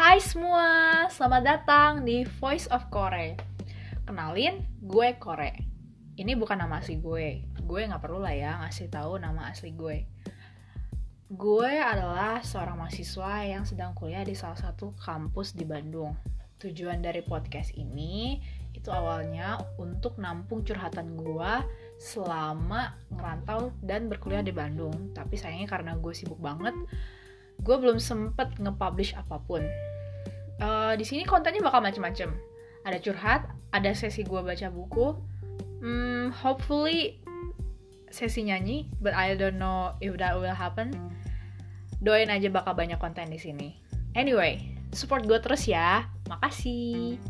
Hai semua, selamat datang di Voice of Kore. Kenalin, gue Kore. Ini bukan nama asli gue. Gue nggak perlu lah ya ngasih tahu nama asli gue. Gue adalah seorang mahasiswa yang sedang kuliah di salah satu kampus di Bandung. Tujuan dari podcast ini itu awalnya untuk nampung curhatan gue selama ngerantau dan berkuliah di Bandung. Tapi sayangnya karena gue sibuk banget, gue belum sempet nge-publish apa pun. Uh, di sini kontennya bakal macem-macem. Ada curhat, ada sesi gue baca buku. Hmm, hopefully sesi nyanyi, but I don't know if that will happen. Doain aja bakal banyak konten di sini. Anyway, support gue terus ya. Makasih.